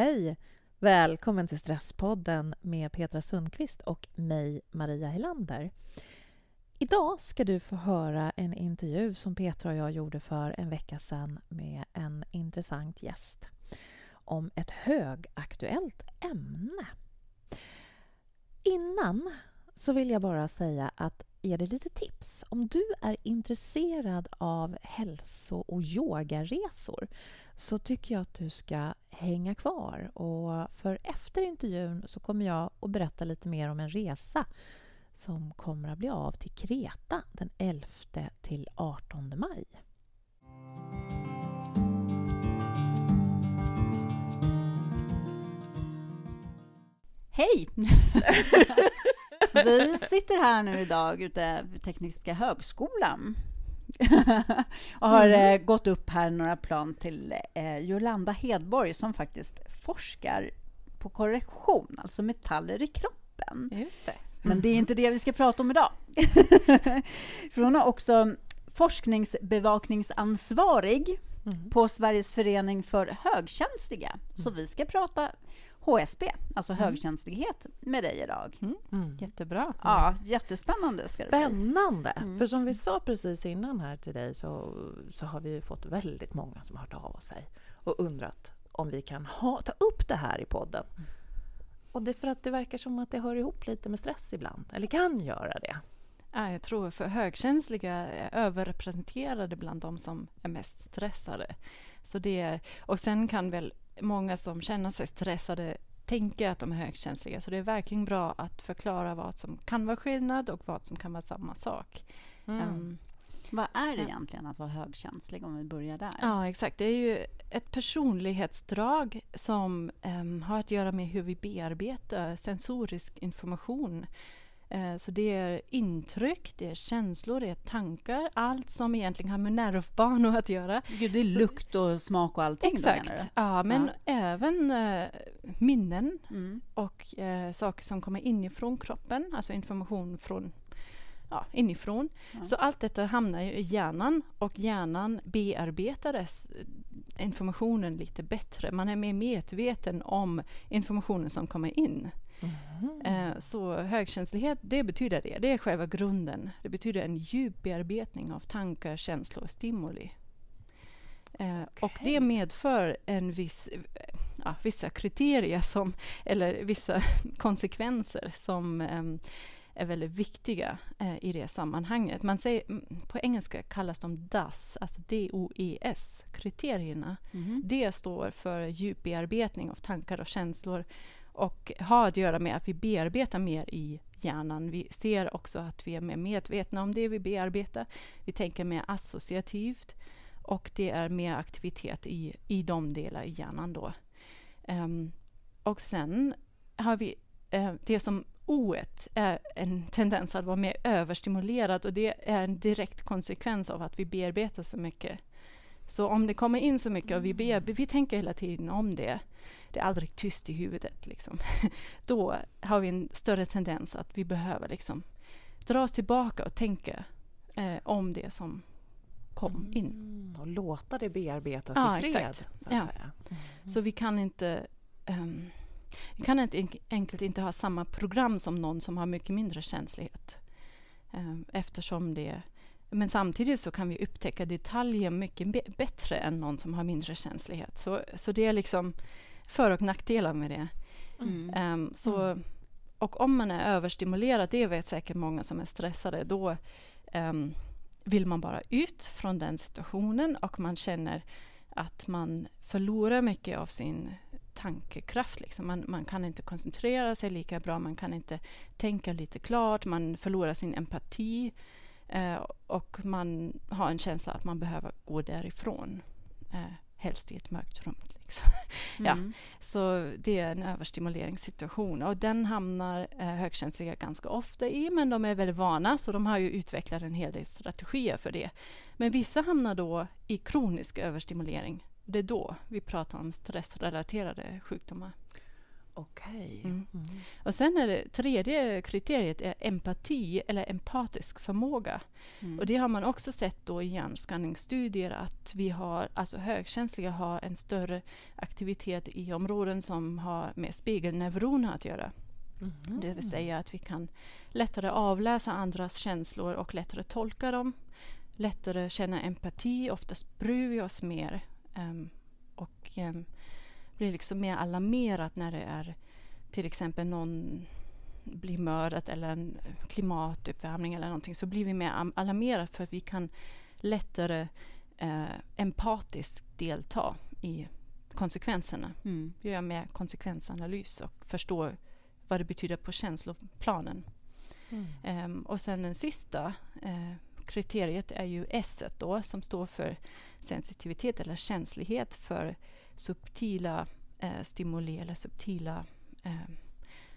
Hej! Välkommen till Stresspodden med Petra Sundqvist och mig, Maria Helander. Idag ska du få höra en intervju som Petra och jag gjorde för en vecka sedan med en intressant gäst om ett högaktuellt ämne. Innan så vill jag bara säga att ge dig lite tips. Om du är intresserad av hälso och yogaresor så tycker jag att du ska hänga kvar. Och för efter intervjun så kommer jag att berätta lite mer om en resa som kommer att bli av till Kreta den 11 till 18 maj. Hej! Vi sitter här nu idag ute vid Tekniska högskolan och har mm. eh, gått upp här några plan till eh, Jolanda Hedborg som faktiskt forskar på korrektion, alltså metaller i kroppen. Just det. Men det är inte det vi ska prata om idag. För hon är också forskningsbevakningsansvarig mm. på Sveriges förening för högkänsliga. Mm. Så vi ska prata HSB, alltså mm. högkänslighet, med dig idag. Mm. Mm. Jättebra. Ja, jättespännande. Spännande! Mm. För som vi sa precis innan här till dig så, så har vi fått väldigt många som har hört av sig och undrat om vi kan ha, ta upp det här i podden. Mm. Och det är för att det verkar som att det hör ihop lite med stress ibland, eller kan göra det. Ja, jag tror för högkänsliga är överrepresenterade bland de som är mest stressade. Så det är, och sen kan väl många som känner sig stressade tänka att de är högkänsliga. Så det är verkligen bra att förklara vad som kan vara skillnad och vad som kan vara samma sak. Mm. Um, vad är det egentligen att vara högkänslig om vi börjar där? Ja, exakt. Det är ju ett personlighetsdrag som um, har att göra med hur vi bearbetar sensorisk information. Uh, så det är intryck, det är känslor, det är tankar. Allt som egentligen har med nervbanor att göra. Gud, det är så, lukt och smak och allting? Exakt. ja, men ja. även uh, minnen mm. och uh, saker som kommer inifrån kroppen, alltså information från ja, inifrån. Ja. Så allt detta hamnar i hjärnan och hjärnan bearbetar informationen lite bättre. Man är mer medveten om informationen som kommer in. Mm. Eh, så högkänslighet, det betyder det. Det är själva grunden. Det betyder en djup bearbetning av tankar, känslor och stimuli. Eh, okay. Och det medför en viss, ja, vissa kriterier som, eller vissa konsekvenser som um, är väldigt viktiga eh, i det sammanhanget. Man säger, på engelska kallas de DAS, alltså D-O-E-S, kriterierna. Mm. Det står för djup bearbetning av tankar och känslor och har att göra med att vi bearbetar mer i hjärnan. Vi ser också att vi är mer medvetna om det vi bearbetar. Vi tänker mer associativt och det är mer aktivitet i, i de delar i hjärnan då. Um, och sen har vi uh, det som O är en tendens att vara mer överstimulerad och det är en direkt konsekvens av att vi bearbetar så mycket. Så om det kommer in så mycket och vi, vi tänker hela tiden om det, det är aldrig tyst i huvudet, liksom. då har vi en större tendens att vi behöver liksom, dra oss tillbaka och tänka eh, om det som kom in. Mm, och låta det bearbetas ja, i fred. Exakt. Så, ja. Mm. så vi kan inte um, vi kan inte, enkelt inte ha samma program som någon som har mycket mindre känslighet. Ehm, eftersom det... Men samtidigt så kan vi upptäcka detaljer mycket bättre än någon som har mindre känslighet. Så, så det är liksom för och nackdelar med det. Mm. Um, så, mm. Och om man är överstimulerad, det vet säkert många som är stressade, då um, vill man bara ut från den situationen och man känner att man förlorar mycket av sin tankekraft. Liksom. Man, man, kan inte koncentrera sig lika bra, man kan inte tänka lite klart, man förlorar sin empati eh, och man har en känsla att man behöver gå därifrån. Eh, helst i ett mörkt rum. Liksom. Mm. ja, så det är en överstimuleringssituation och den hamnar eh, högkänsliga ganska ofta i, men de är väldigt vana så de har ju utvecklat en hel del strategier för det. Men vissa hamnar då i kronisk överstimulering det är då vi pratar om stressrelaterade sjukdomar. Okej. Mm. Och sen är det tredje kriteriet är empati eller empatisk förmåga. Mm. Och det har man också sett då i hjärnskanningsstudier att vi har, alltså högkänsliga har en större aktivitet i områden som har med spegelneuroner att göra. Mhm. Det vill säga att vi kan lättare avläsa andras känslor och lättare tolka dem. Lättare känna empati, oftast bryr vi oss mer. ehm, och um, blir liksom mer alarmerat när det är till exempel någon blir mördad eller en klimatuppvärmning eller någonting så blir vi mer alarmerade för att vi kan lättare eh, empatiskt delta i konsekvenserna. Mm. Vi gör mer konsekvensanalys och förstår vad det betyder på känsloplanen. Mm. Ehm, och sen den sista eh, kriteriet är ju S då som står för sensitivitet eller känslighet för subtila eh, stimuli eller subtila eh,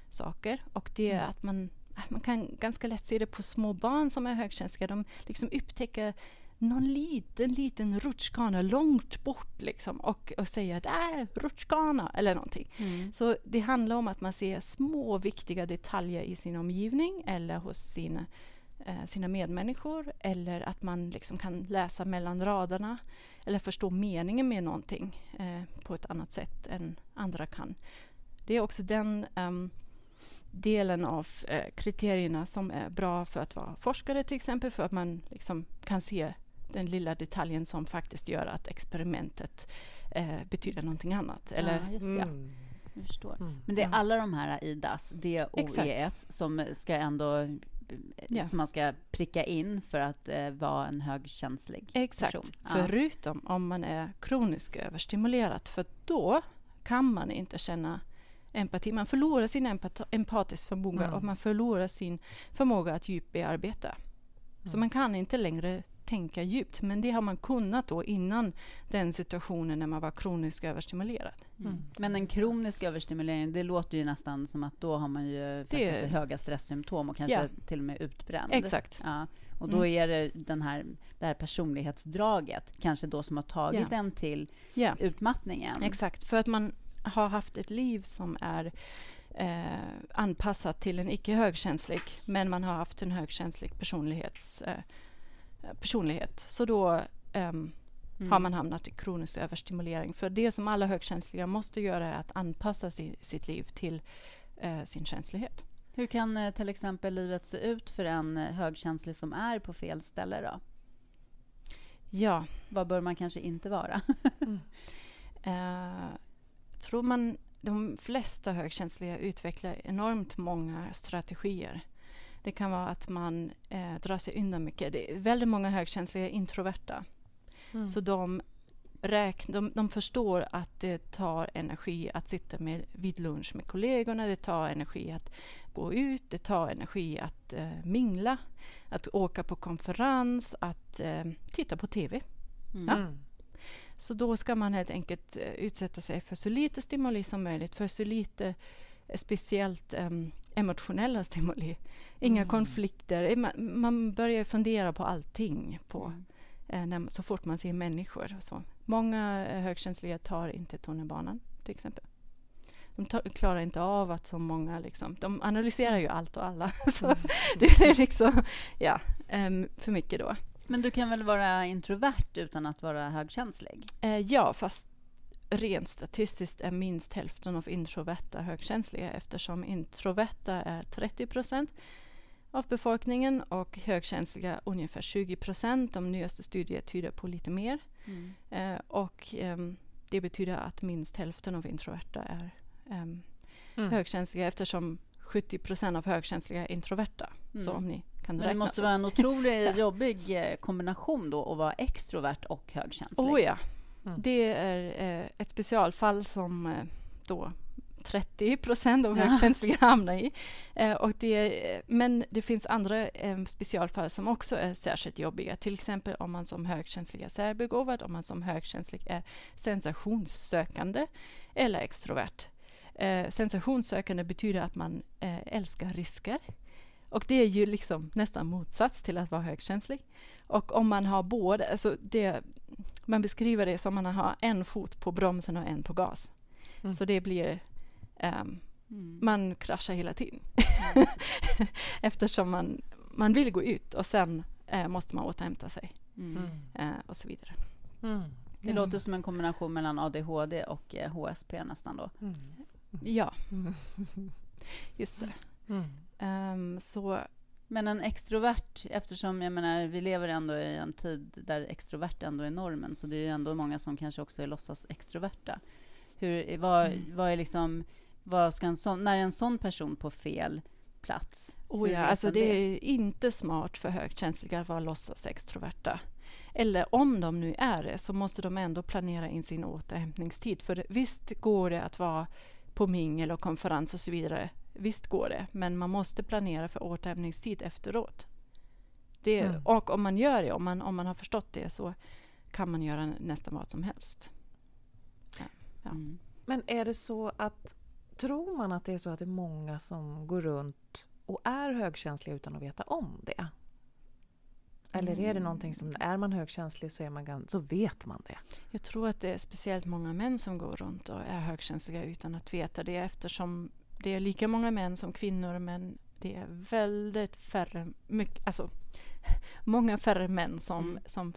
saker. Och det är Mm. att man, att man kan ganska lätt se det på små barn som är högkänsliga. De liksom upptäcker någon liten, liten rutschkana långt bort liksom och, och säger där, rutschkana eller någonting. Mm. Så det handlar om att man ser små viktiga detaljer i sin omgivning eller hos sina, eh, sina medmänniskor eller att man liksom kan läsa mellan raderna eller förstå meningen med någonting eh, på ett annat sätt än andra kan. Det är också den ehm, delen av eh, kriterierna som är bra för att vara forskare till exempel för att man liksom kan se den lilla detaljen som faktiskt gör att experimentet eh, betyder någonting annat. Eller, ja, just det. Mm. Jag förstår. Mm. Men det är Ja. alla de här IDAS, D, O, E, S, som ska ändå Ja. som man ska pricka in för att eh, vara en högkänslig Exakt. person. Ja. Förutom om man är kroniskt överstimulerad. För då kan man inte känna empati. Man förlorar sin empat- empatisk förmåga Mm. och man förlorar sin förmåga att djupt bearbeta. Så Mm. man kan inte längre tänka djupt. Men det har man kunnat då innan den situationen när man var kroniskt överstimulerad. Mm. Men en kronisk överstimulering, det låter ju nästan som att då har man ju faktiskt Det- höga stresssymptom och kanske Ja. till och med utbränd. Exakt. Ja. Och då Mm. är det den här, det här personlighetsdraget kanske då som har tagit Ja. en till Ja. utmattningen. Exakt, för att man har haft ett liv som är eh, anpassat till en icke högkänslig, men man har haft en högkänslig personlighets, eh, personlighet. Så då ehm, Mm. har man hamnat i kronisk överstimulering. För det som alla högkänsliga måste göra är att anpassa si, sitt liv till eh, sin känslighet. Hur kan eh, till exempel livet se ut för en eh, högkänslig som är på fel ställe då? Ja, Vad bör man kanske inte vara? Eh, tror man de flesta högkänsliga utvecklar enormt många strategier. Det kan vara att man eh, drar sig undan mycket. Det är väldigt många högkänsliga introverta. Mm. Så de, räkn, de, de förstår att det tar energi att sitta med, vid lunch med kollegorna. Det tar energi att gå ut. Det tar energi att eh, mingla. Att åka på konferens. Att eh, titta på TV. Mm. Mm. Så då ska man helt enkelt eh, utsätta sig för så lite stimuli som möjligt, för så lite eh, speciellt em, emotionella stimuli. Inga Mm. konflikter. Man, man börjar fundera på allting på, Mm. eh, när, så fort man ser människor. Och så. Många eh, högkänsliga tar inte tunnelbanan, till exempel. De tar, klarar inte av att så många... Liksom, de analyserar ju allt och alla. så Mm. det är liksom ja, em, för mycket då. Men du kan väl vara introvert utan att vara högkänslig? Eh, ja, fast rent statistiskt är minst hälften av introverta högkänsliga eftersom introverta är 30 procent av befolkningen och högkänsliga ungefär 20 procent. De nyaste studier tyder på lite mer. Mm. Eh, och ehm, det betyder att minst hälften av introverta är ehm, Mm. högkänsliga eftersom 70 procent av högkänsliga är introverta. Så Mm. om ni kan Men det måste så. vara en otroligt jobbig eh, kombination då att vara extrovert och högkänslig. Oh ja. Mm. Det är eh, ett specialfall som eh, då 30 procent av Ja. högkänsliga hamnar i. Eh, och det, men det finns andra eh, specialfall som också är särskilt jobbiga. Till exempel om man som högkänslig är särbegåvad, om man som högkänslig är sensationssökande eller extrovert. Eh, sensationssökande betyder att man eh, älskar risker. Och det är ju liksom nästan motsats till att vara högkänslig. Och om man har båda, alltså det, man beskriver det som att man har en fot på bromsen och en på gas. Mm. Så det blir ehm, mm. man kraschar hela tiden. Eftersom man, man vill gå ut och sen eh, måste man återhämta sig. Mm. Eh, och så vidare. Mm. Det låter som en kombination mellan ADHD och eh, HSP nästan då. Mm. Ja, just det. Um, så men en extrovert, eftersom jag menar, vi lever ändå i en tid där extrovert ändå är normen, så det är ändå många som kanske också är låtsas extroverta. Hur, vad, mm. vad är liksom, vad ska en sån, när är en sån person på fel plats? Oh ja, alltså det, det är inte smart för högkänsliga att vara låtsas extroverta. Eller om de nu är det, så måste de ändå planera in sin återhämtningstid. För visst går det att vara på mingel och konferens och så vidare Visst går det, men man måste planera för återhämtningstid efteråt. Det, mm. Och om man gör det, om man, om man har förstått det, så kan man göra nästan vad som helst. Ja. Ja. Mm. Men är det så att, tror man att det är så att det är många som går runt och är högkänsliga utan att veta om det? Eller är det mm. någonting som, är man högkänslig så, är man, så vet man det? Jag tror att det är speciellt många män som går runt och är högkänsliga utan att veta det eftersom det är lika många män som kvinnor men det är väldigt färre, mycket, alltså, många färre män som, mm. som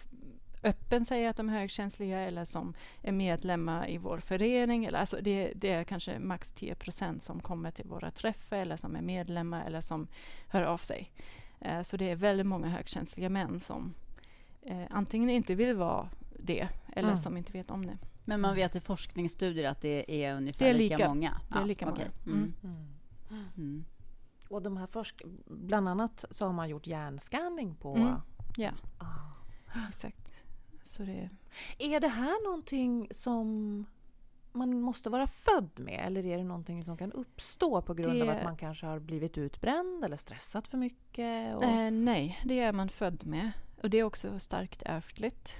öppen säger att de är högkänsliga eller som är medlemmar i vår förening. Eller, alltså det, det är kanske max 10 procent som kommer till våra träffar eller som är medlemmar eller som hör av sig. Uh, så det är väldigt många högkänsliga män som uh, antingen inte vill vara det eller mm. som inte vet om det. Men man vet i forskningsstudier att det är ungefär det är lika, lika, många? Det är lika många. Mm. Mm. Mm. Och de här forsk bland annat så har man gjort hjärnscanning på... Mm. Ja, ah. exakt. Så det... Är det här någonting som man måste vara född med eller är det någonting som kan uppstå på grund det... av att man kanske har blivit utbränd eller stressat för mycket? Och... Eh, nej, det är man född med. Och det är också starkt ärftligt.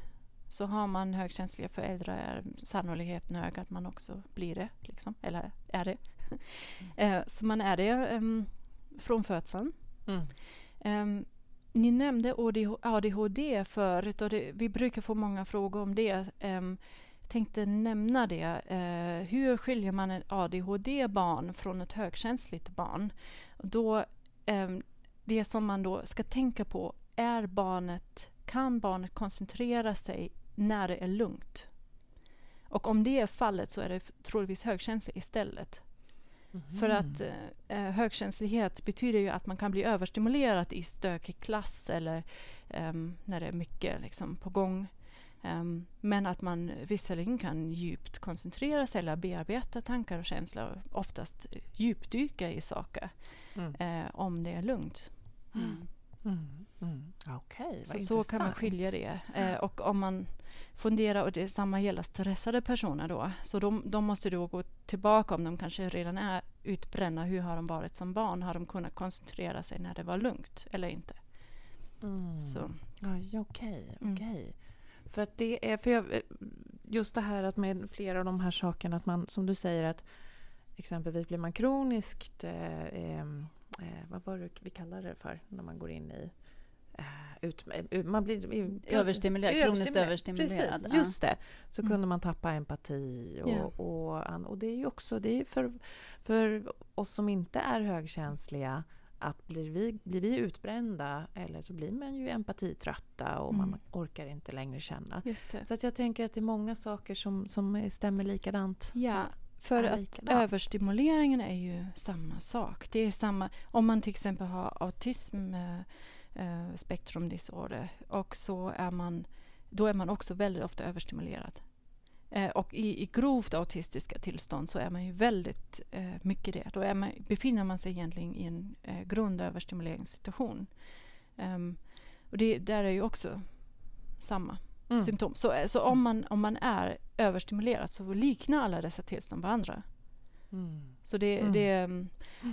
Så har man högkänsliga föräldrar är sannolikheten hög att man också blir det. Liksom. Eller är det. Mm. så man är det um, från födseln. Mm. Um, ni nämnde ADHD förut och det, vi brukar få många frågor om det. Um, tänkte nämna det. Uh, hur skiljer man ett ADHD-barn från ett högkänsligt barn? Då, um, det som man då ska tänka på är barnet kan barnet koncentrera sig när det är lugnt. Och om det är fallet så är det troligtvis högkänslig istället. Mm. För att eh, eh, högkänslighet betyder ju att man kan bli överstimulerad i stökig klass eller um, när det är mycket liksom, på gång. Um, men att man visserligen kan djupt koncentrera sig eller bearbeta tankar och känslor. Oftast djupdyka i saker mm. eh, om det är lugnt. Mm. Mm. Mm. Okej, okay, så, så kan man skilja det. Eh, och om man funderar, och det samma gäller stressade personer då, så de, de måste då gå tillbaka om de kanske redan är utbrända. Hur har de varit som barn? Har de kunnat koncentrera sig när det var lugnt eller inte? Mm. Så. Okej, okay, okay. Mm. För att det är, för jag, just det här att med flera av de här sakerna, att man som du säger att exempelvis blir man kroniskt eh, eh, vad var det vi kallade det för när man går in i eh, ut, eh, man blir överstimulerad, kroniskt överstimulerad. Precis, just det. Så mm. kunde man tappa empati. Och, yeah. och, och, det är ju också det är för, för oss som inte är högkänsliga att blir vi, blir vi utbrända eller så blir man ju empatitrötta och mm. man orkar inte längre känna. Så att jag tänker att det är många saker som, som stämmer likadant. Ja, för att överstimuleringen är ju samma sak. Det är samma, om man till exempel har autism eh, eh, spektrumdisorder och så är man, då är man också väldigt ofta överstimulerad. Eh, och i, i grovt autistiska tillstånd så är man ju väldigt eh, mycket det. Då man, befinner man sig egentligen i en eh, grundöverstimuleringssituation. Um, och det där är ju också samma mm. symptom. Så, eh, så om, man, om man är överstimulerad så liknar alla dessa tillstånd varandra. Mm. Så det, mm. det, mm.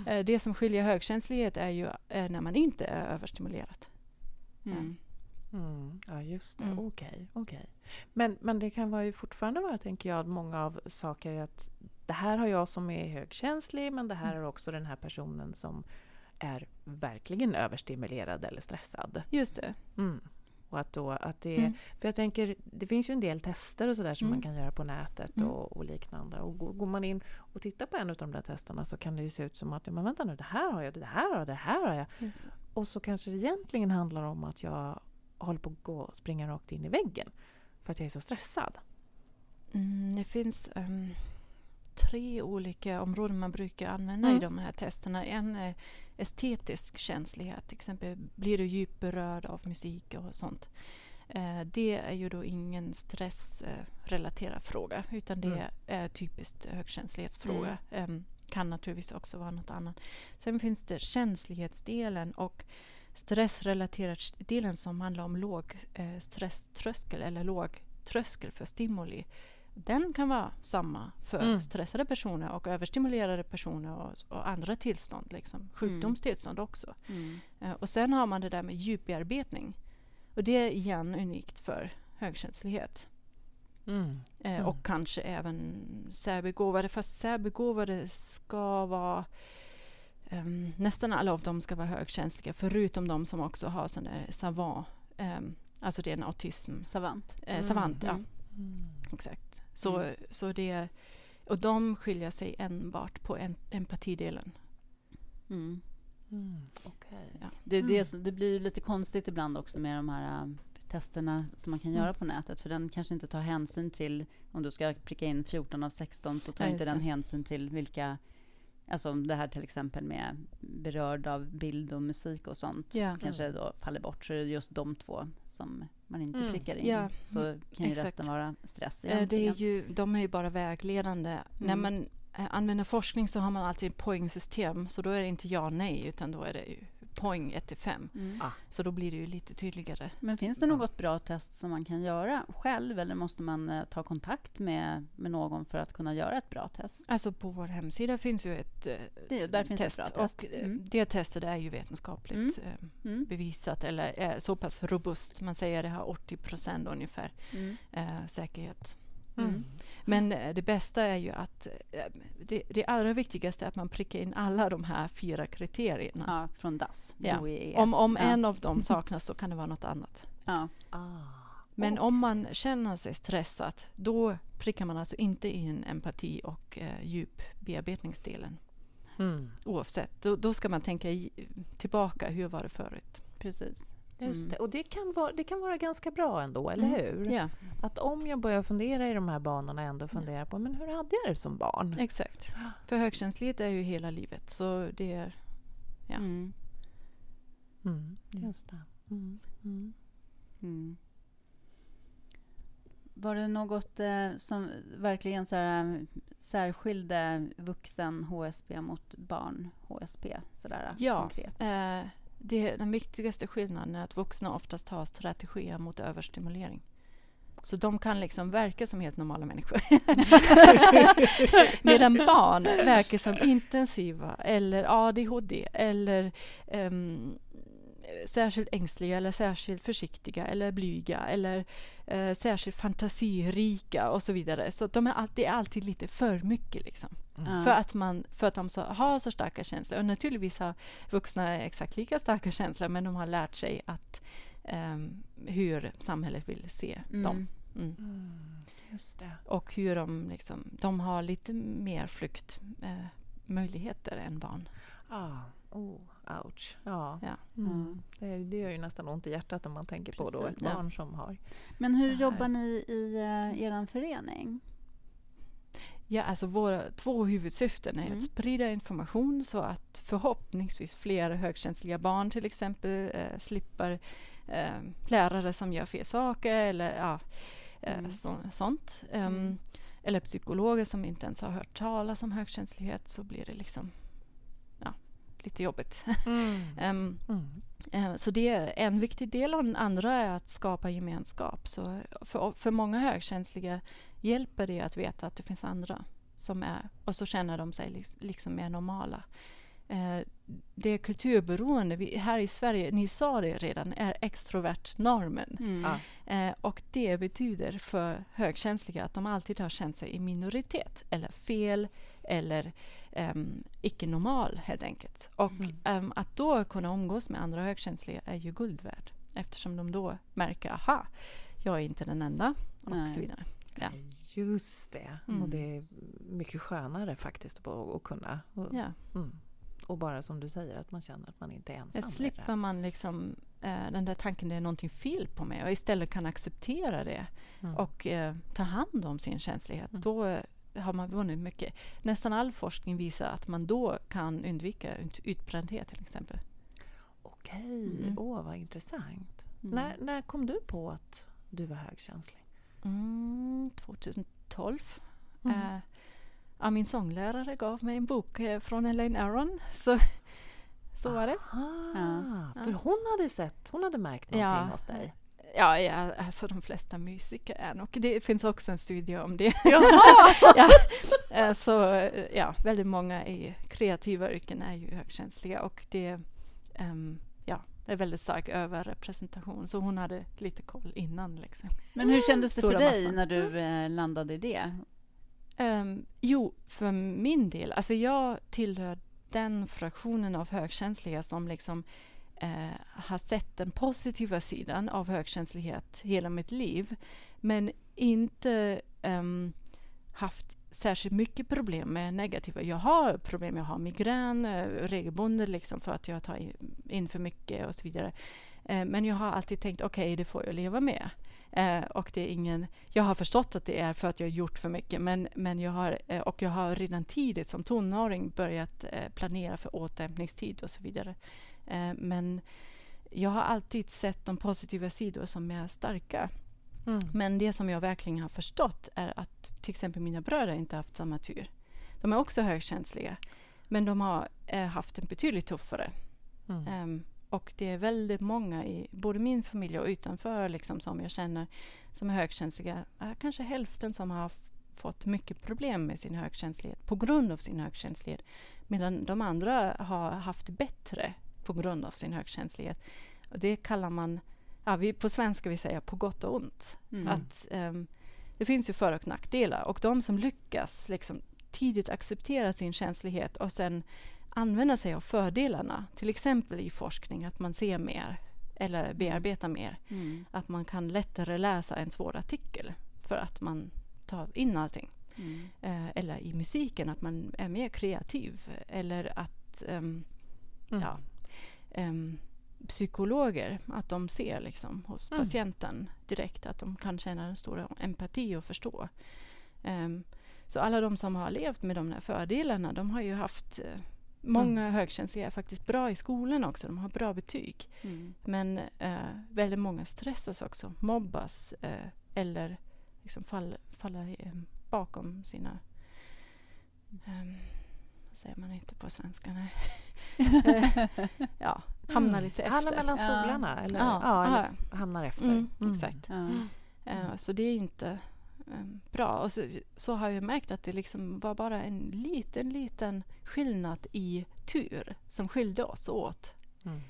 Eh, det som skiljer högkänslighet är ju eh, när man inte är överstimulerad. Mm. Mm. Ja, just det. Mm. Okej. Okay, okay. Men, men det kan vara ju fortfarande vara, tänker jag, många av saker att det här har jag som är högkänslig men det här mm. har också den här personen som är verkligen överstimulerad eller stressad. Just det. Och att då, att det, mm. För jag tänker, det finns ju en del tester och sådär som mm. man kan göra på nätet mm. och, och, liknande. Och går man in och tittar på en av de där testerna så kan det ju se ut som att, men vänta nu, det här har jag, det här har jag, det här har jag. Och så kanske det egentligen handlar om att jag håller på att gå, springa rakt in i väggen för att jag är så stressad. Mm, det finns um, tre olika områden man brukar använda mm. i de här testerna. En är estetisk känslighet, till exempel blir du djupt berörd av musik och sånt. Uh, det är ju då ingen stressrelaterad fråga utan det mm. är typiskt högkänslighetsfråga. Um, kan naturligtvis också vara något annat. Sen finns det känslighetsdelen och stressrelaterad delen som handlar om låg eh, stresströskel eller låg tröskel för stimuli. Den kan vara samma för mm. stressade personer och överstimulerade personer och, och andra tillstånd, liksom. Mm. sjukdomstillstånd mm. också. Mm. Uh, och sen har man det där med djupbearbetning. Och det är igen unikt för högkänslighet. Uh, och kanske även särbegåvade, fast särbegåvade ska vara um, nästan alla av dem ska vara högkänsliga, förutom de som också har sån där savant, um, alltså det är en autism. Savant. Eh, savant, ja. Mm. Exakt. Så, mm. så det, och de skiljer sig enbart på en, empatidelen. Mm. Mm, okay. ja. det, det, det, blir lite konstigt ibland också med de här um, testerna som man kan mm. göra på nätet. För den kanske inte tar hänsyn till, om du ska pricka in 14 av 16, så tar ja, inte den hänsyn till vilka Alltså det här till exempel med berörd av bild och musik och sånt ja. kanske då faller bort. Så är det just de två som man inte mm. prickar in. Ja. Så kan ju Exakt. resten vara stress egentligen. Det är ju, de är ju bara vägledande. Mm. När man eh, använder forskning så har man alltid ett poängsystem. Så då är det inte ja nej utan då är det ju poäng 1 till 5. Mm. Ah. Så då blir det ju lite tydligare. Men finns det något bra test som man kan göra själv eller måste man uh, ta kontakt med, med någon för att kunna göra ett bra test? Alltså på vår hemsida finns ju ett uh, det, där finns test. Ett bra test. Och mm. det testet är ju vetenskapligt mm. Uh, bevisat eller så pass robust. Man säger att det har 80 procent ungefär mm. säkerhet. Men eh, det bästa är ju att eh, det, det allra viktigaste är att man prickar in alla de här fyra kriterierna. Ja, från DAS. Ja. Om, om ja. en av dem saknas så kan det vara något annat. Ja. Ah. Men om man känner sig stressad, då prickar man alltså inte in empati och eh, djupbearbetningsdelen. Mm. Oavsett. Då, då, ska man tänka i, tillbaka, hur var det förut? Precis. Just det. Och det kan, vara, det kan vara ganska bra ändå, eller mm. hur? Ja. Att om jag börjar fundera i de här banorna ändå fundera på men hur hade jag det som barn? Exakt. För högkänslighet är ju hela livet, så det är... Ja. Mm. Mm. Just det. Mm. Mm. Mm. Var det något eh, som verkligen så här, särskilde vuxen HSP mot barn HSP? Sådär, ja, konkret? Eh, det, den viktigaste skillnaden är att vuxna oftast har strategier mot överstimulering. Så de kan liksom verka som helt normala människor. Medan barn verkar som intensiva eller ADHD eller um, särskilt ängsliga eller särskilt försiktiga eller blyga eller uh, särskilt fantasirika och så vidare. Så de är alltid, alltid lite för mycket. Liksom. Mm. För, att man, för att de så, har så starka känslor. Och naturligtvis har vuxna exakt lika starka känslor men de har lärt sig att um, hur samhället vill se mm. dem. Mm. mm. Just det. Och hur de, liksom, de har lite mer flyktmöjligheter eh, än barn. Ah. Oh, ouch. Ja. ja. Mm. Det, det gör ju nästan ont i hjärtat när man tänker Precis, på då ett barn som har... Men hur jobbar ni i uh, er förening? Ja, alltså våra två huvudsyften är mm. att sprida information så att förhoppningsvis fler högkänsliga barn till exempel eh, slipper eh, lärare som gör fel saker eller ja, eh, mm. så, sånt. Um, eller psykologer som inte ens har hört talas om högkänslighet så blir det liksom lite jobbigt. um, så det är en viktig del. Och den andra är att skapa gemenskap. Så för, för många högkänsliga hjälper det att veta att det finns andra som är, och så känner de sig liksom mer normala. Eh, det kulturberoende, vi, här i Sverige, ni sa det redan, är extrovert-normen. Mm. Eh, och det betyder för högkänsliga att de alltid har känt sig i minoritet, eller fel, eller um, icke-normal helt enkelt. Och mm. um, att då kunna umgås med andra högkänsliga är ju guld värd. Eftersom de då märker, aha, jag är inte den enda och Nej. så vidare. Ja. Just det. Mm. Och det är mycket skönare faktiskt att, kunna. Och, Ja. Mm. och bara som du säger, att man känner att man inte är ensam. Med slipper man liksom eh, den där tanken det är någonting fel på mig och istället kan acceptera det Mm. och eh, ta hand om sin känslighet. Mm. Då eh, har man vunnit mycket. Nästan all forskning visar att man då kan undvika ut- utbrändhet till exempel. Okej, Mm. åh vad intressant. Mm. När, när kom du på att du var högkänslig? Mm, 2012. Mm. Eh, ja, min sånglärare gav mig en bok eh, från Elaine Aron. Så, så var det. Aha, Ja. För hon hade sett, hon hade märkt någonting Ja. hos dig. Ja, ja, alltså de flesta musiker är nog... Det finns också en studie om det. Jaha! ja, eh, så eh, ja, väldigt många i kreativa yrken är ju högkänsliga och det, ehm, ja, är väldigt stark överrepresentation. Så hon hade lite koll innan. Liksom. Men hur kändes det för dig massan. när du eh, landade i det? Um, jo, för min del, alltså jag tillhör den fraktionen av högkänsliga som liksom eh, har sett den positiva sidan av högkänslighet hela mitt liv, men inte um, haft särskilt mycket problem med negativa. Jag har problem, jag har migrän eh, regelbundet liksom för att jag tar in för mycket och så vidare. Eh, men jag har alltid tänkt, okej, det får jag leva med. Eh, och det är ingen, jag har förstått att det är för att jag har gjort för mycket, men, men jag har, eh, och jag har redan tidigt som tonåring börjat eh, planera för återhämtningstid och så vidare. Eh, men jag har alltid sett de positiva sidor som är starka. Mm. Men det som jag verkligen har förstått är att till exempel mina bröder inte haft samma tur. De är också högkänsliga, men de har eh, haft en betydligt tuffare. Mm. Ehm, och det är väldigt många i både min familj och utanför liksom, som jag känner som är högkänsliga. Kanske hälften som har fått mycket problem med sin högkänslighet på grund av sin högkänslighet. Medan de andra har haft bättre på grund av sin högkänslighet. Och det kallar man, ja, vi, på svenska vi säger på gott och ont. Mm. Att ehm, det finns ju för och nackdelar och de som lyckas liksom tidigt acceptera sin känslighet och sen använda sig av fördelarna, till exempel i forskning, att man ser mer eller bearbetar mer. Mm. Att man kan lättare läsa en svår artikel för att man tar in allting. Mm. Eh, eller i musiken, att man är mer kreativ. Eller att ehm, Mm. ja, ehm, psykologer, att de ser liksom hos Mm. patienten direkt att de kan känna en stor empati och förstå. Ehm, så alla de som har levt med de här fördelarna, de har ju haft Många högkänsliga är faktiskt bra i skolan också. De har bra betyg. Mm. Men eh, väldigt många stressas också, mobbas eh, eller liksom fall, faller eh, bakom sina... Um, vad säger man inte på svenska? Nej. Eh, ja, hamnar lite efter. Hamnar mellan Ja. stolarna? Eller, Ja, ja, eller ja. hamnar efter? Mm, Exakt. Ja. Eh, så det är inte eh, bra. Och så, så har jag märkt att det liksom var bara en liten, liten skillnad i tur som skilde oss åt. Mm.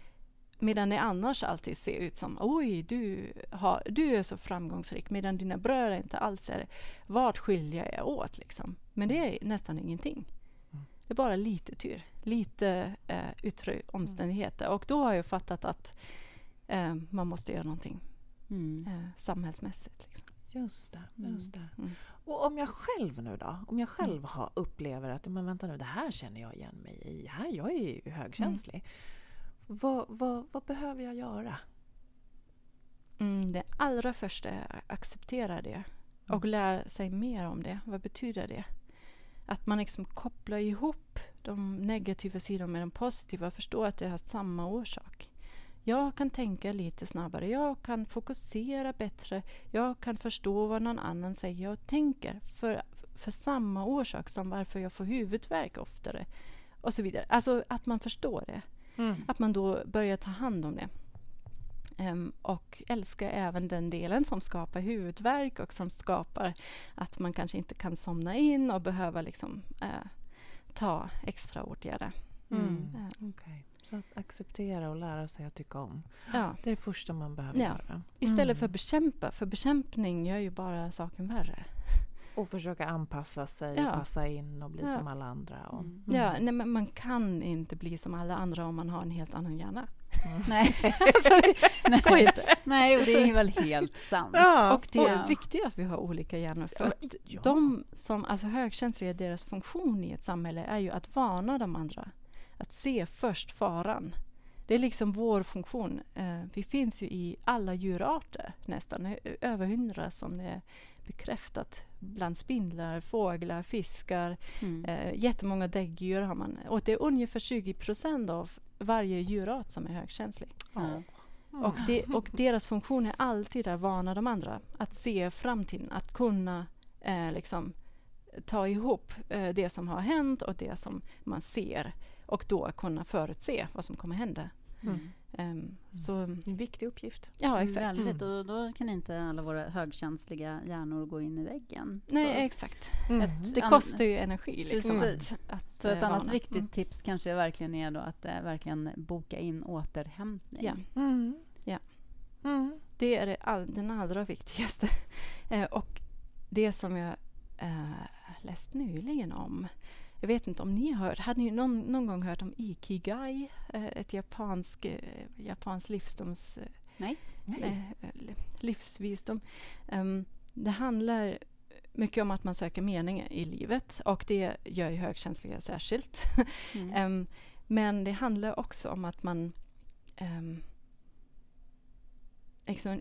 Medan det annars alltid ser ut som oj, du, har, du är så framgångsrik medan dina bröder inte alls är det. Vad skiljer jag åt liksom? Men det är nästan ingenting. Mm. Det är bara lite tur, lite eh, yttre omständigheter. Och då har jag fattat att eh, man måste göra någonting Mm. eh, samhällsmässigt. Liksom. Just det. Just det. Mm. Och om jag själv nu då? Om jag själv har, upplever att men vänta nu, det här känner jag igen mig i. Här, jag är ju högkänslig. Vad, vad, vad behöver jag göra? Mm, det allra första är att acceptera det och lära sig mer om det. Vad betyder det? Att man liksom kopplar ihop de negativa sidorna med de positiva och förstår att det har samma orsak. Jag kan tänka lite snabbare, jag kan fokusera bättre, jag kan förstå vad någon annan säger och tänker för, för samma orsak som varför jag får huvudvärk oftare. Och så vidare. Alltså att man förstår det. Mm. Att man då börjar ta hand om det. Ehm, och älska även den delen som skapar huvudvärk och som skapar att man kanske inte kan somna in och behöver liksom, eh, ta extra åtgärder. Mm. Ja. Okej. Så att acceptera och lära sig att tycka om. Ja. Det är det första man behöver Ja. göra. Istället för Mm. bekämpa, för bekämpning gör ju bara saken värre. Och försöka anpassa sig, Ja. passa in och bli Ja. som alla andra. Och, Mm. Ja, nej, men man kan inte bli som alla andra om man har en helt annan hjärna. Nej. Nej. Gå inte. Nej, och det är väl helt sant. Ja. Och det är ja. viktigt att vi har olika hjärnor. För att Ja. de som, alltså högkänsliga, deras funktion i ett samhälle är ju att varna de andra. Att se först faran. Det är liksom vår funktion. Eh, vi finns ju i alla djurarter nästan. Över hundra som det är bekräftat. Bland spindlar, fåglar, fiskar. Mm. Eh, jättemånga däggdjur har man. Och det är ungefär 20 procent av varje djurart som är högkänslig. Ja. Och, det, och deras funktion är alltid att varna de andra. Att se framtiden, att kunna eh, liksom, ta ihop eh, det som har hänt och det som man ser. Och då kunna förutse vad som kommer hända. Mm. Ehm, så, En viktig uppgift. ja, exakt. Väldigt, och då kan inte alla våra högkänsliga hjärnor gå in i väggen. Nej, så, exakt. ett Det kostar ju energi. Liksom, att, att, Så ett eh, annat varna. viktigt Mm. tips kanske verkligen är då att eh, verkligen boka in återhämtning. Ja. Mm. Ja. Mm. Det är det all, den allra viktigaste. Eh, och det som jag eh, läst nyligen om. Jag vet inte om ni har hört. Hade ni någon, någon gång hört om Ikigai? Eh, ett japansk, eh, japansk livsdoms... Eh, Nej. li- livsvisdom. Ehm, det handlar mycket om att man söker mening i livet och det gör ju högkänsliga särskilt. Mm. Ehm, men det handlar också om att man um, liksom,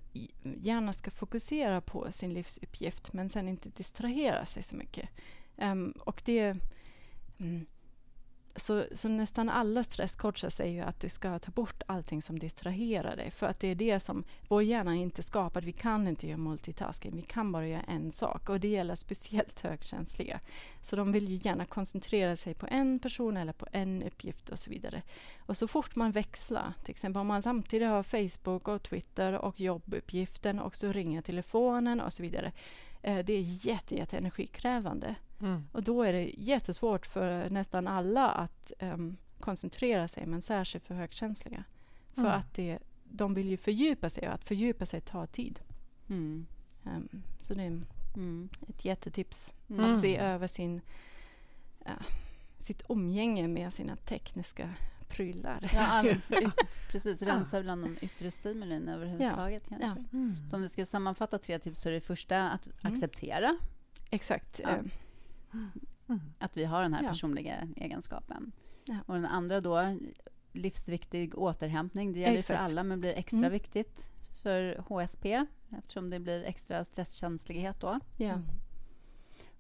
gärna ska fokusera på sin livsuppgift men sen inte distrahera sig så mycket. Ehm, och det... Mm, så, så nästan alla stresscoacher säger ju att du ska ta bort allting som distraherar dig. För att det är det som vår hjärna är inte skapad. Vi kan inte göra multitasking. Vi kan bara göra en sak. Och det gäller speciellt högkänsliga. Så de vill ju gärna koncentrera sig på en person eller på en uppgift och så vidare. Och så fort man växlar, till exempel om man samtidigt har Facebook och Twitter och jobbuppgiften och så ringer telefonen och så vidare. Eh, det är jätte, jätte energikrävande. Mm. Och då är det jättesvårt för nästan alla att ehm, koncentrera sig, men särskilt för högkänsliga. För Mm. att det, de vill ju fördjupa sig och att fördjupa sig tar tid. Mm. Ehm, så det är Mm. ett jättetips. Mm. Att se över sin, eh, sitt umgänge med sina tekniska prylar. Ja, precis, rensa bland de yttre stimulin överhuvudtaget. Kanske. Ja. Mm. Så om vi ska sammanfatta tre tips så är det första att acceptera Exakt. Ja. ehm, Mm. att vi har den här Ja. personliga egenskapen. Ja. Och den andra då, livsviktig återhämtning. Det gäller för Exakt. alla, men blir extra Mm. viktigt för HSP eftersom det blir extra stresskänslighet då. ja. Mm.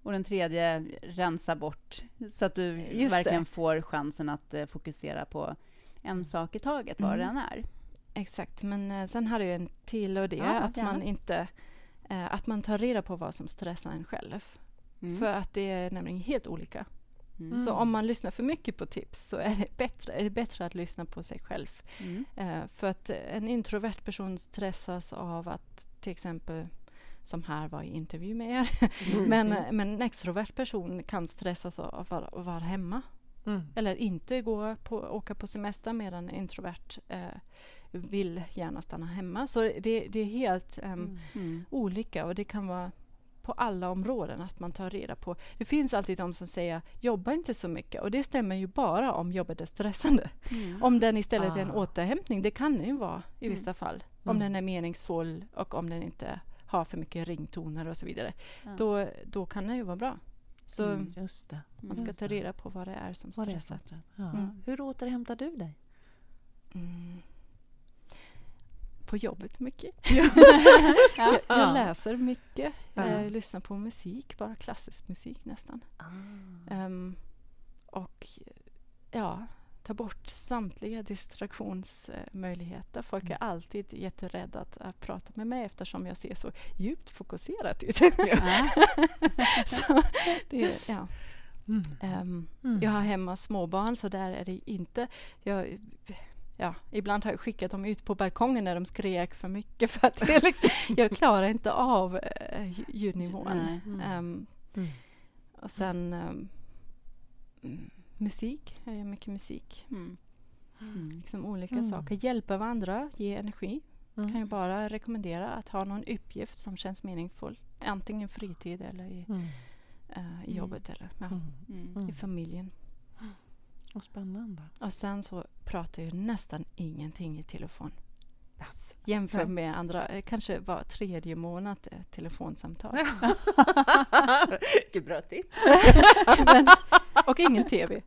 Och den tredje, rensa bort så att du Just verkligen det. får chansen att eh, fokusera på en sak i taget, vad Mm. det än är. Exakt, men eh, sen har du en till och det Ja, är att man inte eh, att man tar reda på vad som stressar en själv. Mm. För att det är nämligen helt olika. Mm. Så om man lyssnar för mycket på tips så är det bättre, är det bättre att lyssna på sig själv. Mm. Eh, för att en introvert person stressas av att till exempel som här var i intervju med er. Mm. Men, men en extrovert person kan stressas av att vara, hemma. Mm. Eller inte gå på, åka på semester medan en introvert eh, vill gärna stanna hemma. Så det, det är helt. Mm. olika och det kan vara på alla områden att man tar reda på. Det finns alltid de som säger jobba inte så mycket och det stämmer ju bara om jobbet är stressande. Mm. Om den istället är en Ah. återhämtning, det kan det ju vara i Mm. vissa fall. Om Mm. den är meningsfull och om den inte har för mycket ringtoner och så vidare. Ja. Då, då kan det ju vara bra. Så Mm. Man ska ta reda på vad det är som det är stressar. som stress. Ja. Mm. Hur återhämtar du dig? Mm. På jobbet mycket. Ja. Jag, Ja. jag läser mycket. Ja. Jag lyssnar på musik, bara klassisk musik nästan. Ah. Ehm, och ja, ta bort samtliga distraktionsmöjligheter. Folk är alltid jätterädda att, att prata med mig eftersom jag ser så djupt fokuserad ut. Ja. så det, ja. Mm. Ehm, Mm. jag har hemma småbarn så där är det inte. Jag, ja, ibland har jag skickat dem ut på balkongen när de skrek för mycket för att det är liksom, jag klarar inte av lj- ljudnivån. Mm. Ehm, Mm. och sen mm, musik. Jag gör mycket musik. Mm. Mm. Liksom olika Mm. saker. Hjälpa varandra, ge energi. Mm. Kan jag bara rekommendera att ha någon uppgift som känns meningsfull. Antingen fritid eller i, Mm. eh, i Mm. jobbet eller ja, i familjen. Vad spännande. Och sen så pratar jag nästan ingenting i telefon. Yes. Jämför Nej. med andra, eh, kanske var tredje månad eh, telefonsamtal. Vilket bra tips. Men, och ingen TV.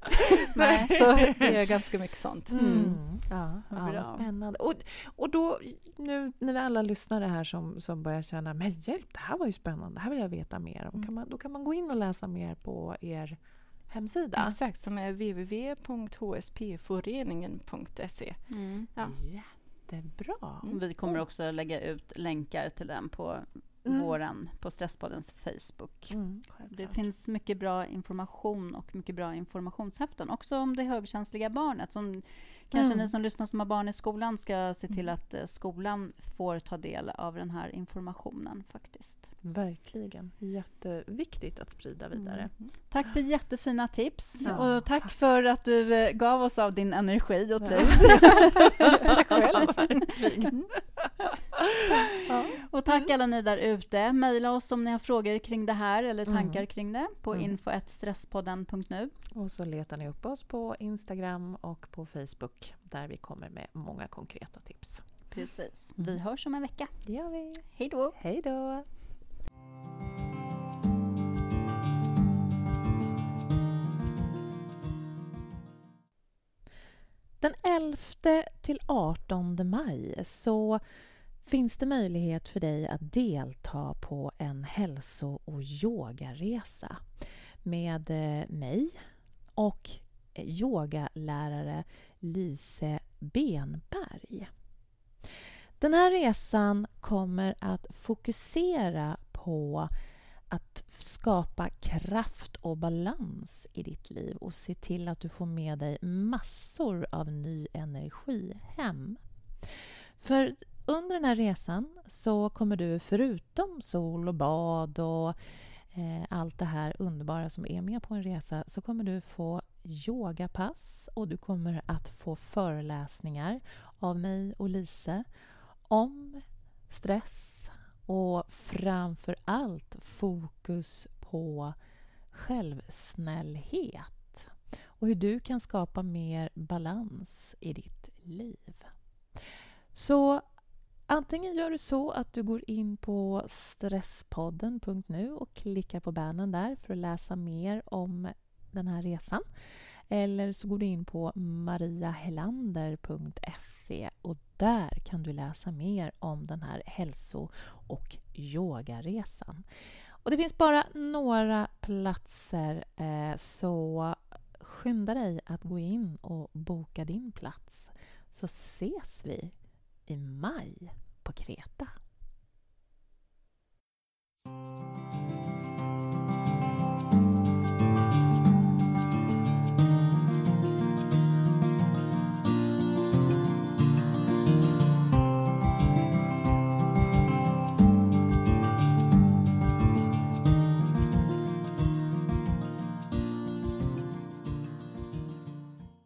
Nej. Så det är ganska mycket sånt. Mm. Ja, ja Bra. vad spännande. Och, och då, nu när vi alla lyssnare här som, som börjar känna, men hjälp, det här var ju spännande, det här vill jag veta mer om. Mm. Kan man, då kan man gå in och läsa mer på er hemsida. Exakt, som är www.hspföreningen.se. Mm. Ja. Jättebra. Mm. Vi kommer också lägga ut länkar till den på Mm. våran, på Stresspoddens Facebook. Mm, Det finns mycket bra information och mycket bra informationshäften. Också om det högkänsliga barnet. Som kanske Mm. ni som lyssnar som har barn i skolan ska se till Mm. att eh, skolan får ta del av den här informationen faktiskt. Verkligen. Jätteviktigt att sprida vidare. Mm. Tack för jättefina tips Ja, och tack, tack. för att du eh, gav oss av din energi och Ja. tid. Tack själv. Ja. Och tack alla ni där ute. Mejla oss om ni har frågor kring det här eller tankar Mm. kring det på Mm. info.stresspodden.nu. Och så letar ni upp oss på Instagram och på Facebook där vi kommer med många konkreta tips. Precis. Mm. Vi hörs om en vecka. Det gör vi. Hej då! Hej då! Den 11 till 18 maj så finns det möjlighet för dig att delta på en hälso och yogaresa med eh, mig och eh, yogalärare Lise Benberg. Den här resan kommer att fokusera på att skapa kraft och balans i ditt liv och se till att du får med dig massor av ny energi hem. För under den här resan så kommer du förutom sol och bad och eh, allt det här underbara som är med på en resa så kommer du få yogapass och du kommer att få föreläsningar av mig och Lise om stress och framför allt fokus på självsnällhet och hur du kan skapa mer balans i ditt liv. Så antingen gör du så att du går in på stresspodden.nu och klickar på bannern där för att läsa mer om den här resan. Eller så går du in på mariahelander.se och där kan du läsa mer om den här hälso och yogaresan. Och det finns bara några platser eh, så skynda dig att gå in och boka din plats så ses vi i maj på Kreta.